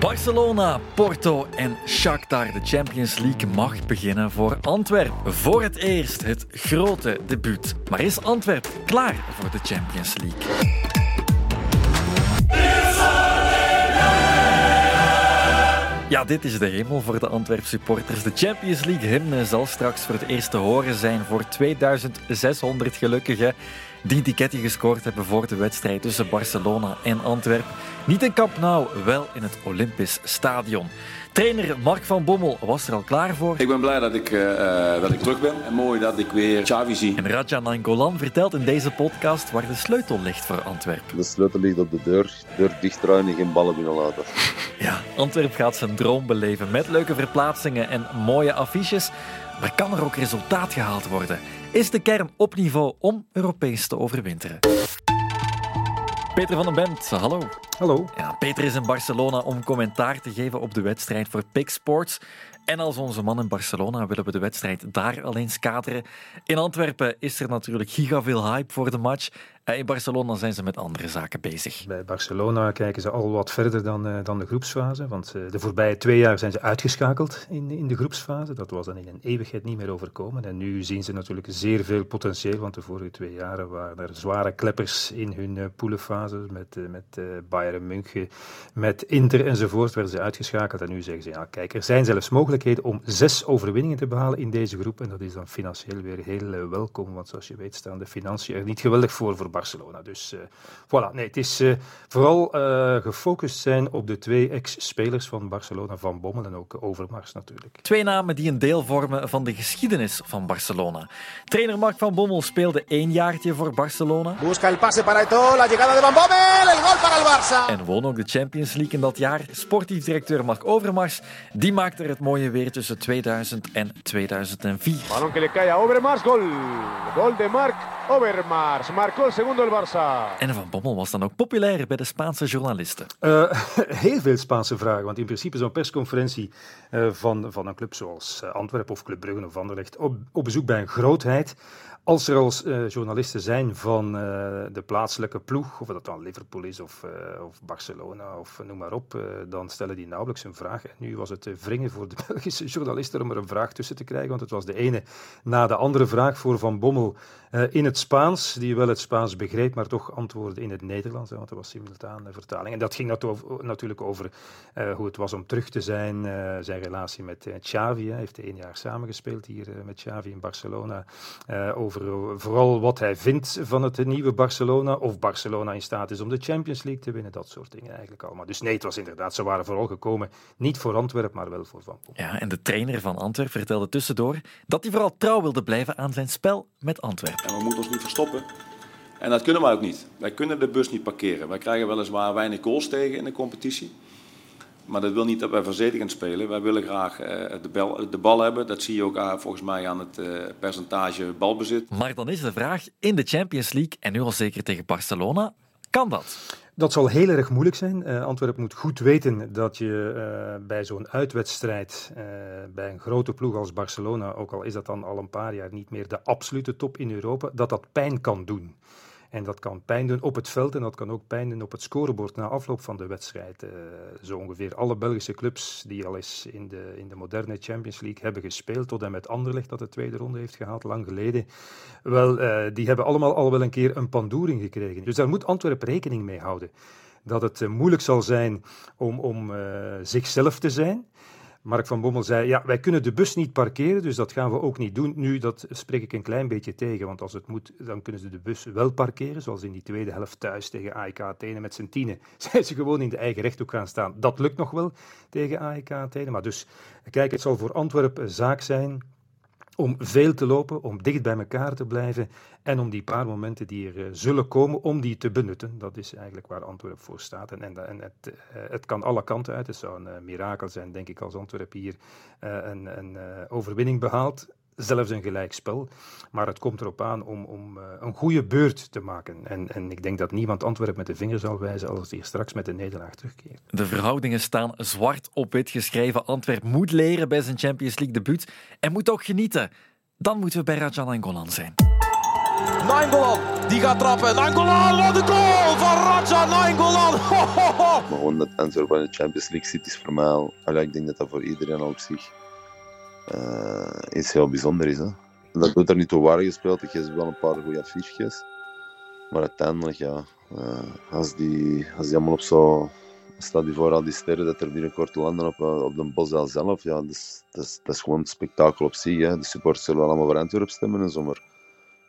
Barcelona, Porto en Shakhtar. De Champions League mag beginnen voor Antwerpen. Voor het eerst het grote debuut. Maar is Antwerpen klaar voor de Champions League? Ja, dit is de hemel voor de Antwerp supporters. De Champions League hymne zal straks voor het eerst te horen zijn voor 2600 gelukkigen die ticketje gescoord hebben voor de wedstrijd tussen Barcelona en Antwerpen. Niet in Camp Nou, wel in het Olympisch Stadion. Trainer Mark van Bommel was er al klaar voor. Ik ben blij dat ik, uh, dat ik terug ben. En mooi dat ik weer Xavi zie. En Raja Nangolan vertelt in deze podcast waar de sleutel ligt voor Antwerpen. De sleutel ligt op de deur. Deur dichtdraaien en geen ballen binnenlaten. Ja, Antwerp gaat zijn droom beleven met leuke verplaatsingen en mooie affiches. Maar kan er ook resultaat gehaald worden? Is de kern op niveau om Europees te overwinteren? Peter van den Bent, hallo. Hallo. Ja, Peter is in Barcelona om commentaar te geven op de wedstrijd voor Pik Sports. En als onze man in Barcelona willen we de wedstrijd daar alleen skateren. In Antwerpen is er natuurlijk giga veel hype voor de match. Eh, in Barcelona zijn ze met andere zaken bezig. Bij Barcelona kijken ze al wat verder dan, uh, dan de groepsfase. Want uh, de voorbije twee jaar zijn ze uitgeschakeld in, in de groepsfase. Dat was dan in een eeuwigheid niet meer overkomen. En nu zien ze natuurlijk zeer veel potentieel. Want de vorige twee jaren waren er zware kleppers in hun uh, poelenfase. Met, met Bayern München, met Inter enzovoort werden ze uitgeschakeld. En nu zeggen ze, ja kijk, er zijn zelfs mogelijkheden om zes overwinningen te behalen in deze groep. En dat is dan financieel weer heel welkom. Want zoals je weet staan de financiën er niet geweldig voor voor Barcelona. Dus uh, voilà, nee, het is uh, vooral uh, gefocust zijn op de twee ex-spelers van Barcelona, Van Bommel en ook Overmars natuurlijk. Twee namen die een deel vormen van de geschiedenis van Barcelona. Trainer Mark Van Bommel speelde één jaartje voor Barcelona. Busca el pase para Eto'o, la llegada de Van Bommel, el gol para el Barça. En won ook de Champions League in dat jaar. Sportief directeur Mark Overmars, die maakte er het mooie weer tussen 2000 en 2004. Balon que le cae a Overmars, gol. Gol de Mark Overmars. Marcó el segundo el Barça. En Van Bommel was dan ook populair bij de Spaanse journalisten. Uh, heel veel Spaanse vragen, want in principe zo'n persconferentie uh, van, van een club zoals Antwerpen of Club Brugge of Anderlecht op, op bezoek bij een grootheid. Als er als uh, journalisten zijn van uh, de plaatselijke ploeg, of dat dan Liverpool is of, uh, of Barcelona of noem maar op, dan stellen die nauwelijks een vraag. Nu was het wringen voor de Belgische journalisten om er een vraag tussen te krijgen, want het was de ene na de andere vraag voor Van Bommel in het Spaans, die wel het Spaans begreep, maar toch antwoordde in het Nederlands, want er was simultaan vertaling. En dat ging natuurlijk over hoe het was om terug te zijn, zijn relatie met Xavi. Hij heeft één jaar samengespeeld hier met Xavi in Barcelona, over vooral wat hij vindt van het nieuwe Barcelona. Of Barcelona in staat is om de Champions League te winnen. Dat soort dingen eigenlijk allemaal. Dus nee, het was inderdaad, ze waren vooral gekomen. Niet voor Antwerpen, maar wel voor Van Bommel. Ja, en de trainer van Antwerpen vertelde tussendoor dat hij vooral trouw wilde blijven aan zijn spel met Antwerpen. En we moeten ons niet verstoppen. En dat kunnen wij ook niet. Wij kunnen de bus niet parkeren. Wij krijgen weliswaar weinig goals tegen in de competitie. Maar dat wil niet dat wij verdedigend spelen. Wij willen graag uh, de, bal, de, bal, hebben. Dat zie je ook uh, volgens mij aan het uh, percentage balbezit. Maar dan is de vraag, in de Champions League, en nu al zeker tegen Barcelona, kan dat? Dat zal heel erg moeilijk zijn. Uh, Antwerpen moet goed weten dat je uh, bij zo'n uitwedstrijd, uh, bij een grote ploeg als Barcelona, ook al is dat dan al een paar jaar niet meer de absolute top in Europa, dat dat pijn kan doen. En dat kan pijn doen op het veld en dat kan ook pijn doen op het scorebord na afloop van de wedstrijd. Uh, zo ongeveer alle Belgische clubs die al eens in de, in de moderne Champions League hebben gespeeld, tot en met Anderlecht dat de tweede ronde heeft gehaald, lang geleden. Wel, uh, die hebben allemaal al wel een keer een pandoering gekregen. Dus daar moet Antwerpen rekening mee houden. Dat het uh, moeilijk zal zijn om, om zichzelf te zijn. Mark van Bommel zei, ja, wij kunnen de bus niet parkeren, dus dat gaan we ook niet doen. Nu, dat spreek ik een klein beetje tegen, want als het moet, dan kunnen ze de bus wel parkeren, zoals in die tweede helft thuis tegen AEK Athene met z'n tienen. Zijn ze gewoon in de eigen rechthoek gaan staan. Dat lukt nog wel tegen AEK Athene, maar dus, kijk, het zal voor Antwerpen zaak zijn om veel te lopen, om dicht bij elkaar te blijven en om die paar momenten die er uh, zullen komen, om die te benutten. Dat is eigenlijk waar Antwerpen voor staat. En, en, en het, uh, het, kan alle kanten uit. Het zou een uh, mirakel zijn, denk ik, als Antwerpen hier een, een overwinning behaalt. Zelfs een gelijkspel. Maar het komt erop aan om, om een goede beurt te maken. En, en ik denk dat niemand Antwerpen met de vinger zal wijzen als hij straks met de nederlaag terugkeert. De verhoudingen staan zwart op wit geschreven. Antwerpen moet leren bij zijn Champions League debuut en moet ook genieten. Dan moeten we bij Rajan Angolan zijn. Nainggolan, die gaat trappen. Nainggolan, wat een goal van Raja Nainggolan. Maar gewoon dat Antwerpen in de Champions League zit, is voor mij al... Allee, ik denk dat dat voor iedereen al op zich uh, iets heel bijzonder is. Hè. Dat doet er niet toe waar gespeeld. Ik heb wel een paar goede affiches. Maar uiteindelijk, ja, uh, als, die, als die allemaal op zo staat die voor al die sterren dat er binnenkort landen op, op de Boszaal zelf. Ja, dat is, is, gewoon een spektakel op zich. Hè. De supporters zullen wel allemaal voor Antwerpen stemmen en zo, maar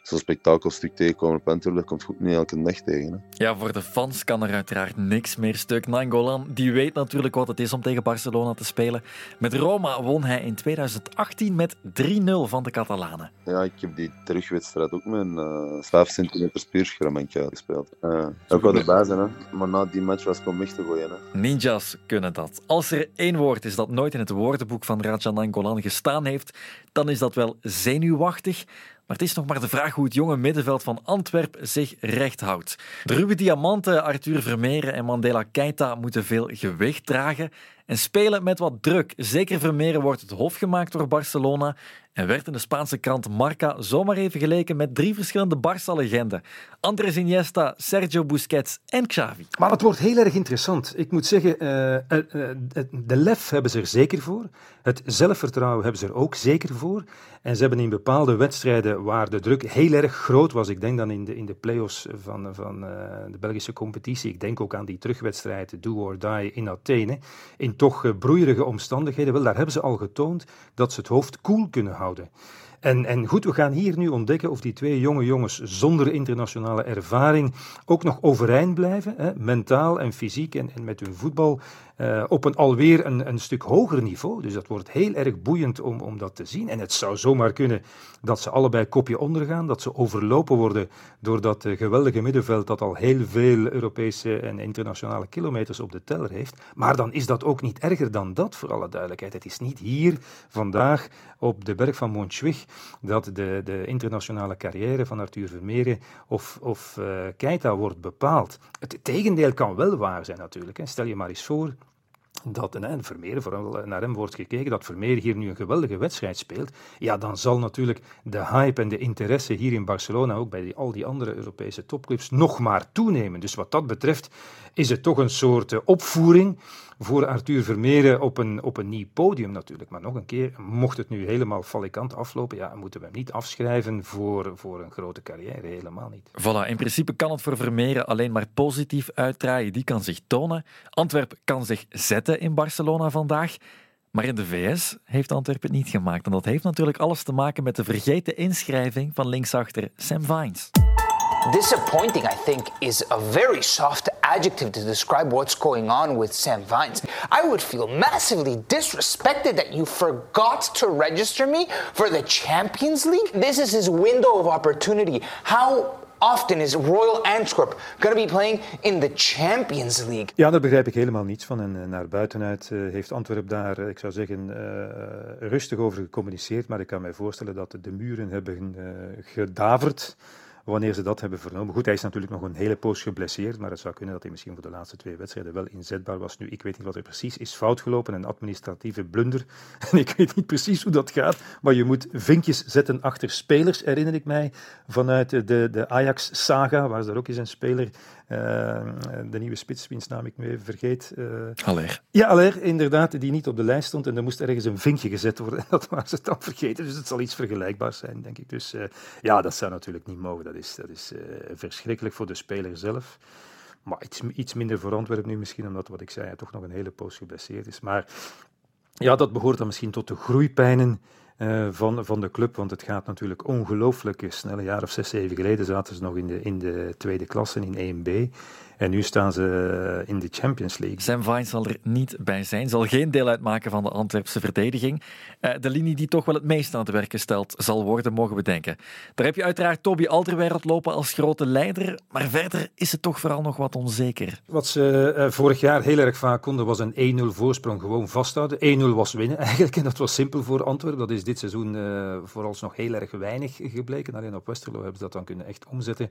zo'n spektakelstuk tegenkomen op dat komt goed niet elke dag tegen. Hè. Ja, voor de fans kan er uiteraard niks meer stuk. Nangolan die weet natuurlijk wat het is om tegen Barcelona te spelen. Met Roma won hij in 2018 met 3-0 van de Catalanen. Ja, ik heb die terugwedstrijd ook met een uh, 5 centimeter spierschermantje gespeeld. Uh, dat kan erbij zijn, hè. maar na die match was ik om weg te gooien. Hè. Ninjas kunnen dat. Als er één woord is dat nooit in het woordenboek van Rajan Nangolan gestaan heeft, dan is dat wel zenuwachtig. Maar het is nog maar de vraag hoe het jonge middenveld van Antwerp zich recht houdt. De ruwe diamanten Arthur Vermeeren en Mandela Keita moeten veel gewicht dragen en spelen met wat druk. Zeker Vermeeren wordt het hof gemaakt door Barcelona en werd in de Spaanse krant Marca zomaar even geleken met drie verschillende Barça-legenden. Andres Iniesta, Sergio Busquets en Xavi. Maar het wordt heel erg interessant. Ik moet zeggen, uh, uh, de lef hebben ze er zeker voor. Het zelfvertrouwen hebben ze er ook zeker voor. En ze hebben in bepaalde wedstrijden waar de druk heel erg groot was, ik denk dan in de, in de play-offs van, van de Belgische competitie, ik denk ook aan die terugwedstrijd Do or Die in Athene, in toch broeierige omstandigheden, wel, daar hebben ze al getoond dat ze het hoofd koel kunnen houden. En, en goed, we gaan hier nu ontdekken of die twee jonge jongens zonder internationale ervaring ook nog overeind blijven, hè, mentaal en fysiek en, en met hun voetbal uh, op een alweer een, een stuk hoger niveau. Dus dat wordt heel erg boeiend om, om dat te zien. En het zou zomaar kunnen dat ze allebei kopje ondergaan, dat ze overlopen worden door dat uh, geweldige middenveld dat al heel veel Europese en internationale kilometers op de teller heeft. Maar dan is dat ook niet erger dan dat, voor alle duidelijkheid. Het is niet hier vandaag op de berg van Montjuïc dat de, de internationale carrière van Arthur Vermeeren of, of uh, Keita wordt bepaald. Het tegendeel kan wel waar zijn natuurlijk. Hè. Stel je maar eens voor dat en Vermeer, vooral naar hem wordt gekeken, dat Vermeer hier nu een geweldige wedstrijd speelt, ja, dan zal natuurlijk de hype en de interesse hier in Barcelona, ook bij al die andere Europese topclubs, nog maar toenemen. Dus wat dat betreft is het toch een soort uh, opvoering voor Arthur Vermeer op een, op een nieuw podium natuurlijk. Maar nog een keer, mocht het nu helemaal falikant aflopen, ja, moeten we hem niet afschrijven voor, voor een grote carrière, helemaal niet. Voilà, in principe kan het voor Vermeer alleen maar positief uitdraaien. Die kan zich tonen. Antwerp kan zich zetten in Barcelona vandaag. Maar in de VS heeft Antwerpen het niet gemaakt. En dat heeft natuurlijk alles te maken met de vergeten inschrijving van linksachter Sam Vines. Disappointing, I think, is a very soft adjective to describe what's going on with Sam Vines. I would feel massively disrespected that you forgot to register me for the Champions League. This is his window of opportunity. How often is Royal Antwerp going to be playing in the Champions League? Ja, daar begrijp ik helemaal niets van. En uh, naar buitenuit uh, heeft Antwerp daar, uh, ik zou zeggen, rustig over gecommuniceerd. Maar ik kan mij voorstellen dat de muren hebben gedaverd wanneer ze dat hebben vernomen. Goed, hij is natuurlijk nog een hele poos geblesseerd, maar het zou kunnen dat hij misschien voor de laatste twee wedstrijden wel inzetbaar was. Nu, ik weet niet wat er precies is fout gelopen, een administratieve blunder. En ik weet niet precies hoe dat gaat, maar je moet vinkjes zetten achter spelers, herinner ik mij, vanuit de, de Ajax-saga, waar ze daar ook eens een speler uh, de nieuwe spits, wiens naam ik nu even vergeet. Uh, Aller. Ja, Aller, inderdaad, die niet op de lijst stond. En er moest ergens een vinkje gezet worden. En dat waren ze dan vergeten. Dus het zal iets vergelijkbaars zijn, denk ik. Dus uh, ja, dat zou natuurlijk niet mogen. Dat dat is verschrikkelijk voor de speler zelf. Maar iets, iets minder voor Antwerpen nu misschien, omdat wat ik zei, hij toch nog een hele poos geblesseerd is. Maar ja, dat behoort dan misschien tot de groeipijnen uh, van, van de club. Want het gaat natuurlijk ongelooflijk snel. Een jaar of zes, zeven geleden zaten ze nog in de, in de tweede klasse in 1B. En nu staan ze eh, in de Champions League. Sam Vines zal er niet bij zijn, zal geen deel uitmaken van de Antwerpse verdediging. Uh, de linie die toch wel het meest aan het werken stelt, zal worden, mogen we denken. Daar heb je uiteraard Toby Alderweireld lopen als grote leider, maar verder is het toch vooral nog wat onzeker. Wat ze uh, vorig jaar heel erg vaak konden, was een 1-0 voorsprong gewoon vasthouden. 1-0 was winnen eigenlijk, en dat was simpel voor Antwerpen. Dat is dit seizoen vooralsnog heel erg weinig gebleken. Alleen op Westerlo hebben ze dat dan kunnen echt omzetten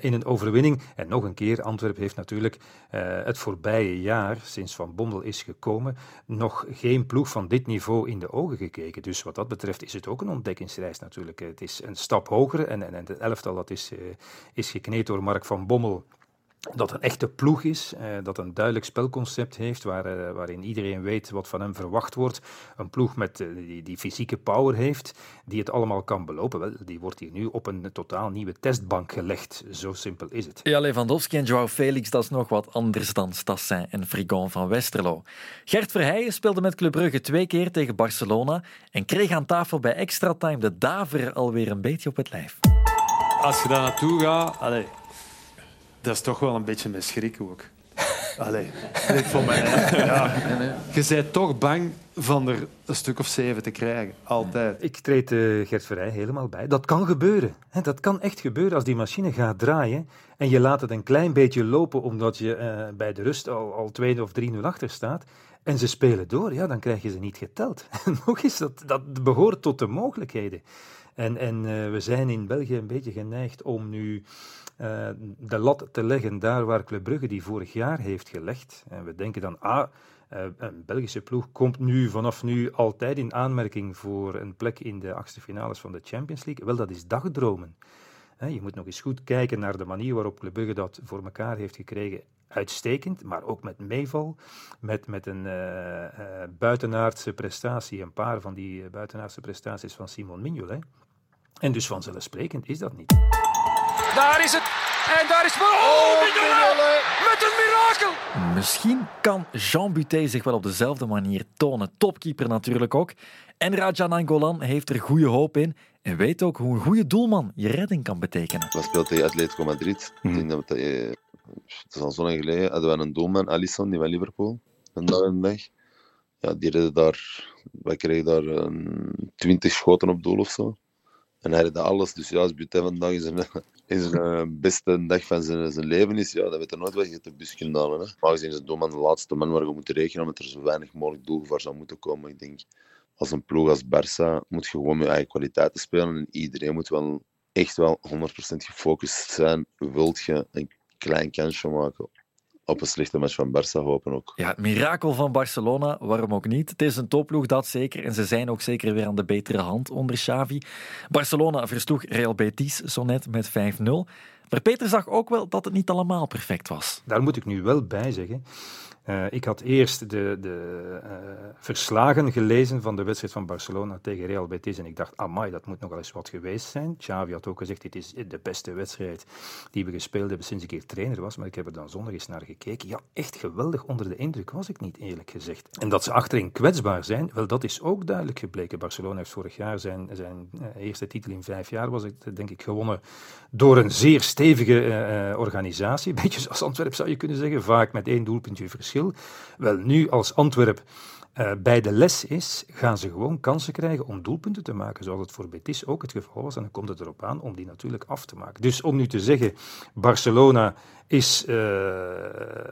in een overwinning. En nog een keer, Antwerpen Heeft natuurlijk uh, het voorbije jaar, sinds Van Bommel is gekomen, nog geen ploeg van dit niveau in de ogen gekeken. Dus wat dat betreft is het ook een ontdekkingsreis natuurlijk. Het is een stap hoger en, en, en het elftal dat is, uh, is gekneed door Mark van Bommel dat een echte ploeg is, eh, dat een duidelijk spelconcept heeft waar, eh, waarin iedereen weet wat van hem verwacht wordt. Een ploeg met, eh, die, die fysieke power heeft, die het allemaal kan belopen. Wel, die wordt hier nu op een totaal nieuwe testbank gelegd. Zo simpel is het. Ja, Lewandowski en Joao Felix, dat is nog wat anders dan Stassin en Frigon van Westerlo. Gert Verheijen speelde met Club Brugge twee keer tegen Barcelona en kreeg aan tafel bij extra time de daver alweer een beetje op het lijf. Als je daar naartoe gaat, allez, dat is toch wel een beetje met schrik ook. Allee, vond mij, ja. Je bent toch bang van er een stuk of zeven te krijgen. Altijd. Ik treed uh, Gert helemaal bij. Dat kan gebeuren. Dat kan echt gebeuren als die machine gaat draaien en je laat het een klein beetje lopen omdat je uh, bij de rust al, al 2 of 3-0 achter staat. En ze spelen door, ja, dan krijg je ze niet geteld. Nog eens, dat, dat behoort tot de mogelijkheden. En, en uh, we zijn in België een beetje geneigd om nu de lat te leggen daar waar Club Brugge die vorig jaar heeft gelegd. En we denken dan, ah, een Belgische ploeg komt nu vanaf nu altijd in aanmerking voor een plek in de achtste finales van de Champions League. Wel, dat is dagdromen. je moet nog eens goed kijken naar de manier waarop Club Brugge dat voor elkaar heeft gekregen. Uitstekend, maar ook met meeval, met, met een uh, buitenaardse prestatie, een paar van die buitenaardse prestaties van Simon Mignolet. En dus vanzelfsprekend is dat niet. Daar is het. En daar is... Oh, Mignolet! Een! Misschien kan Jean Buté zich wel op dezelfde manier tonen. Topkeeper natuurlijk ook. En Raja Nangolan heeft er goede hoop in. En weet ook hoe een goede doelman je redding kan betekenen. We speelt tegen Atletico Madrid. Mm. Ik denk dat we, eh, het is al zo lang geleden. Hadden we een doelman, Alisson, die van Liverpool. Een dag en dag. Ja, die redde daar... Wij kregen daar een, 20 schoten op doel of zo. En hij redde alles. Dus ja, als Buté vandaag is een, zijn eh, beste dag van zijn, zijn leven is, ja, dat weet er nooit wat je de bus kunt halen. Hè. Maar gezien is de doelman de laatste man waar je moet rekenen, omdat er zo weinig mogelijk doelgevaar zou moeten komen. Ik denk, als een ploeg als Barça moet je gewoon met eigen kwaliteiten spelen en iedereen moet wel echt wel 100% gefocust zijn. Wilt je een klein kansje maken op een slechte match van Barça hopen ook. Ja, het mirakel van Barcelona, waarom ook niet? Het is een topploeg, dat zeker. En ze zijn ook zeker weer aan de betere hand onder Xavi. Barcelona versloeg Real Betis zo net met 5-0. Maar Peter zag ook wel dat het niet allemaal perfect was. Daar moet ik nu wel bij zeggen uh, ik had eerst de, de uh, verslagen gelezen van de wedstrijd van Barcelona tegen Real Betis en ik dacht, amai, dat moet nogal eens wat geweest zijn. Xavi had ook gezegd, dit is de beste wedstrijd die we gespeeld hebben sinds ik hier trainer was, maar ik heb er dan zondag eens naar gekeken. Ja, echt geweldig onder de indruk was ik niet, eerlijk gezegd. En dat ze achterin kwetsbaar zijn, wel, dat is ook duidelijk gebleken. Barcelona heeft vorig jaar zijn, zijn uh, eerste titel in vijf jaar, was het denk ik gewonnen door een zeer stevige organisatie. Beetje zoals Antwerpen zou je kunnen zeggen, vaak met één doelpuntje verschil wel, nu als Antwerp uh, bij de les is, gaan ze gewoon kansen krijgen om doelpunten te maken, zoals het voor Betis ook het geval was. En dan komt het erop aan om die natuurlijk af te maken. Dus om nu te zeggen, Barcelona is uh,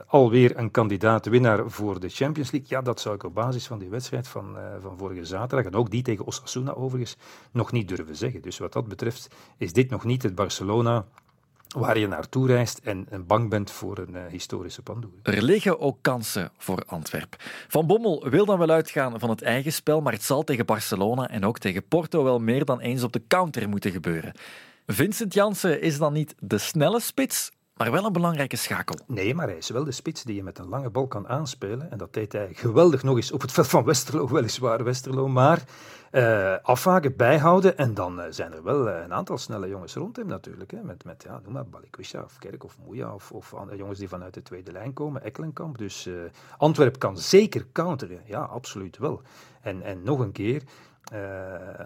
alweer een kandidaat-winnaar voor de Champions League. Ja, dat zou ik op basis van die wedstrijd van, van vorige zaterdag, en ook die tegen Osasuna overigens, nog niet durven zeggen. Dus wat dat betreft is dit nog niet het Barcelona waar je naartoe reist en, bang bent voor een uh, historische pandoer. Er liggen ook kansen voor Antwerp. Van Bommel wil dan wel uitgaan van het eigen spel, maar het zal tegen Barcelona en ook tegen Porto wel meer dan eens op de counter moeten gebeuren. Vincent Janssen is dan niet de snelle spits, maar wel een belangrijke schakel. Nee, maar hij is wel de spits die je met een lange bal kan aanspelen. En dat deed hij geweldig nog eens op het veld van Westerlo, weliswaar Westerlo. Maar uh, bijhouden. En dan uh, zijn er wel uh, een aantal snelle jongens rond hem natuurlijk. Hè, met, met ja, noem maar Balikwisha of Kerk of Moeja. Of, of jongens die vanuit de tweede lijn komen, Ekkelenkamp. Dus Antwerp kan zeker counteren. Ja, absoluut wel. En, en nog een keer,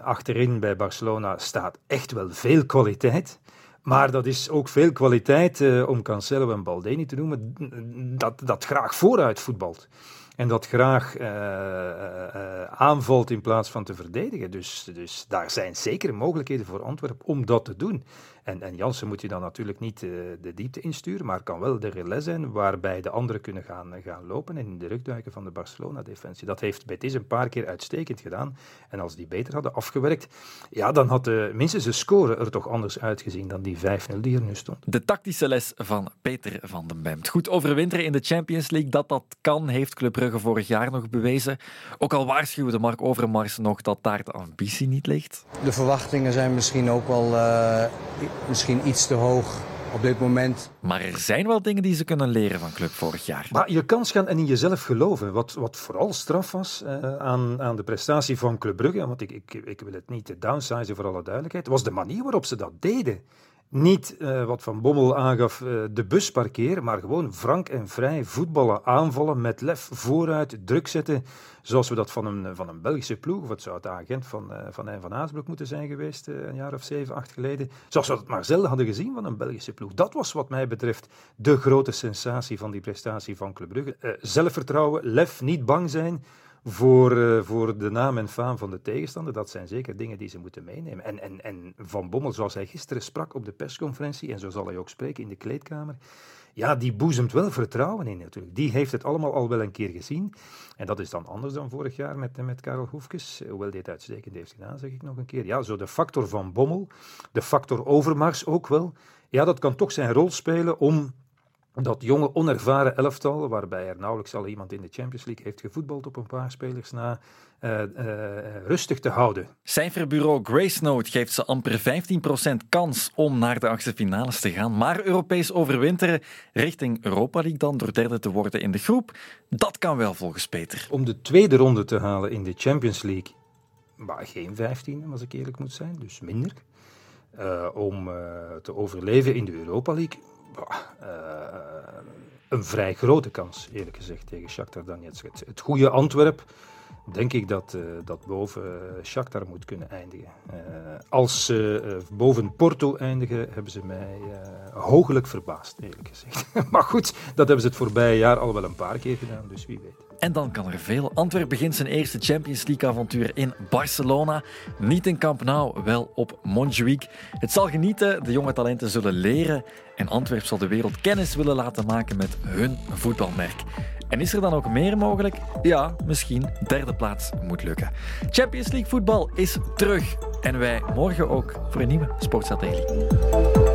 achterin bij Barcelona staat echt wel veel kwaliteit. Maar dat is ook veel kwaliteit, uh, om Cancelo en Baldini te noemen, dat, dat graag vooruit voetbalt. En dat graag uh, uh, aanvalt in plaats van te verdedigen. Dus, dus daar zijn zekere mogelijkheden voor Antwerpen om dat te doen. En, en Jansen moet je dan natuurlijk niet uh, de diepte insturen, maar kan wel de relais zijn waarbij de anderen kunnen gaan, gaan lopen en in de rugduiken van de Barcelona-defensie. Dat heeft Betis een paar keer uitstekend gedaan. En als die beter hadden afgewerkt, ja, dan had de, minstens de score er toch anders uitgezien dan die 5-0 die er nu stond. De tactische les van Peter van den Bemt. Goed overwinteren in de Champions League, dat dat kan, heeft Club Brugge vorig jaar nog bewezen. Ook al waarschuwde Mark Overmars nog dat daar de ambitie niet ligt. De verwachtingen zijn misschien ook wel... Uh misschien iets te hoog op dit moment. Maar er zijn wel dingen die ze kunnen leren van club vorig jaar. Maar je kans gaan en in jezelf geloven. Wat, wat vooral straf was uh, aan, aan de prestatie van Club Brugge, want ik, ik, ik wil het niet downsizen voor alle duidelijkheid, was de manier waarop ze dat deden. Niet uh, wat Van Bommel aangaf, uh, de bus parkeren, maar gewoon frank en vrij voetballen, aanvallen, met lef vooruit, druk zetten. Zoals we dat van een, van een Belgische ploeg, of het zou het agent van, uh, van Hein van Aasbroek moeten zijn geweest, een jaar of zeven, acht geleden. Zoals we dat maar zelden hadden gezien van een Belgische ploeg. Dat was wat mij betreft de grote sensatie van die prestatie van Club Brugge. zelfvertrouwen, lef, niet bang zijn voor, uh, voor de naam en faam van de tegenstander. Dat zijn zeker dingen die ze moeten meenemen. En, en, en Van Bommel, zoals hij gisteren sprak op de persconferentie, en zo zal hij ook spreken in de kleedkamer, ja, die boezemt wel vertrouwen in natuurlijk. Die heeft het allemaal al wel een keer gezien. En dat is dan anders dan vorig jaar met, met Karel Hoefkes. Hoewel dit uitstekend heeft gedaan, zeg ik nog een keer. Ja, zo de factor van Bommel, de factor Overmars ook wel. Ja, dat kan toch zijn rol spelen om dat jonge, onervaren elftal, waarbij er nauwelijks al iemand in de Champions League heeft gevoetbald op een paar spelers na, uh, uh, rustig te houden. Cijferbureau Gracenote geeft ze amper 15% kans om naar de achtste finales te gaan. Maar Europees overwinteren richting Europa League dan, door derde te worden in de groep, dat kan wel volgens Peter. Om de tweede ronde te halen in de Champions League, maar geen 15, als ik eerlijk moet zijn, dus minder. Uh, om te overleven in de Europa League een vrij grote kans, eerlijk gezegd, tegen Shakhtar Donetsk. Het, het goede Antwerp, denk ik dat, uh, dat boven uh, Shakhtar moet kunnen eindigen. als ze boven Porto eindigen, hebben ze mij hoogelijk verbaasd, eerlijk gezegd. maar goed, dat hebben ze het voorbije jaar al wel een paar keer gedaan, dus wie weet. En dan kan er veel. Antwerp begint zijn eerste Champions League-avontuur in Barcelona. Niet in Camp Nou, wel op Montjuïc. Het zal genieten, de jonge talenten zullen leren en Antwerp zal de wereld kennis willen laten maken met hun voetbalmerk. En is er dan ook meer mogelijk? Ja, misschien. Derde plaats moet lukken. Champions League voetbal is terug. En wij morgen ook voor een nieuwe Sportstrategie.